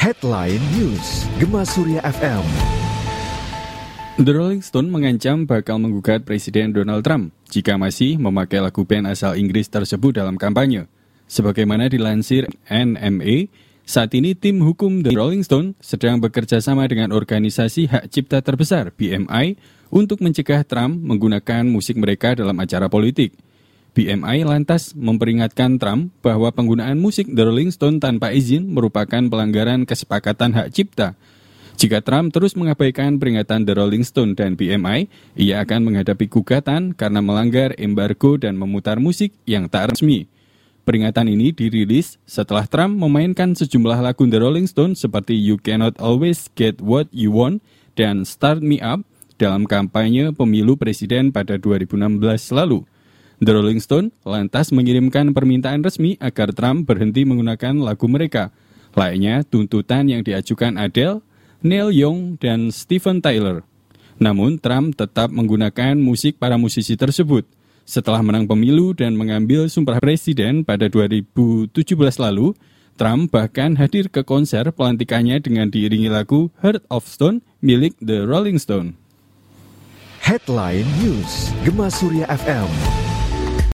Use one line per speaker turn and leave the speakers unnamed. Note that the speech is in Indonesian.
Headline News Gema Surya FM.
The Rolling Stone mengancam bakal menggugat Presiden Donald Trump jika masih memakai lagu band asal Inggris tersebut dalam kampanye. Sebagaimana dilansir NMA, saat ini tim hukum The Rolling Stone sedang bekerja sama dengan organisasi hak cipta terbesar BMI untuk mencegah Trump menggunakan musik mereka dalam acara politik. BMI lantas memperingatkan Trump bahwa penggunaan musik The Rolling Stone tanpa izin merupakan pelanggaran kesepakatan hak cipta. Jika Trump terus mengabaikan peringatan The Rolling Stone dan BMI, ia akan menghadapi gugatan karena melanggar embargo dan memutar musik yang tak resmi. Peringatan ini dirilis setelah Trump memainkan sejumlah lagu The Rolling Stone seperti You Cannot Always Get What You Want dan Start Me Up dalam kampanye pemilu presiden pada 2016 lalu. The Rolling Stone lantas mengirimkan permintaan resmi agar Trump berhenti menggunakan lagu mereka. Lainnya tuntutan yang diajukan Adele, Neil Young, dan Steven Tyler. Namun Trump tetap menggunakan musik para musisi tersebut. Setelah menang pemilu dan mengambil sumpah presiden pada 2017 lalu, Trump bahkan hadir ke konser pelantikannya dengan diiringi lagu Heart of Stone milik The Rolling Stone.
Headline News Gema Surya FM.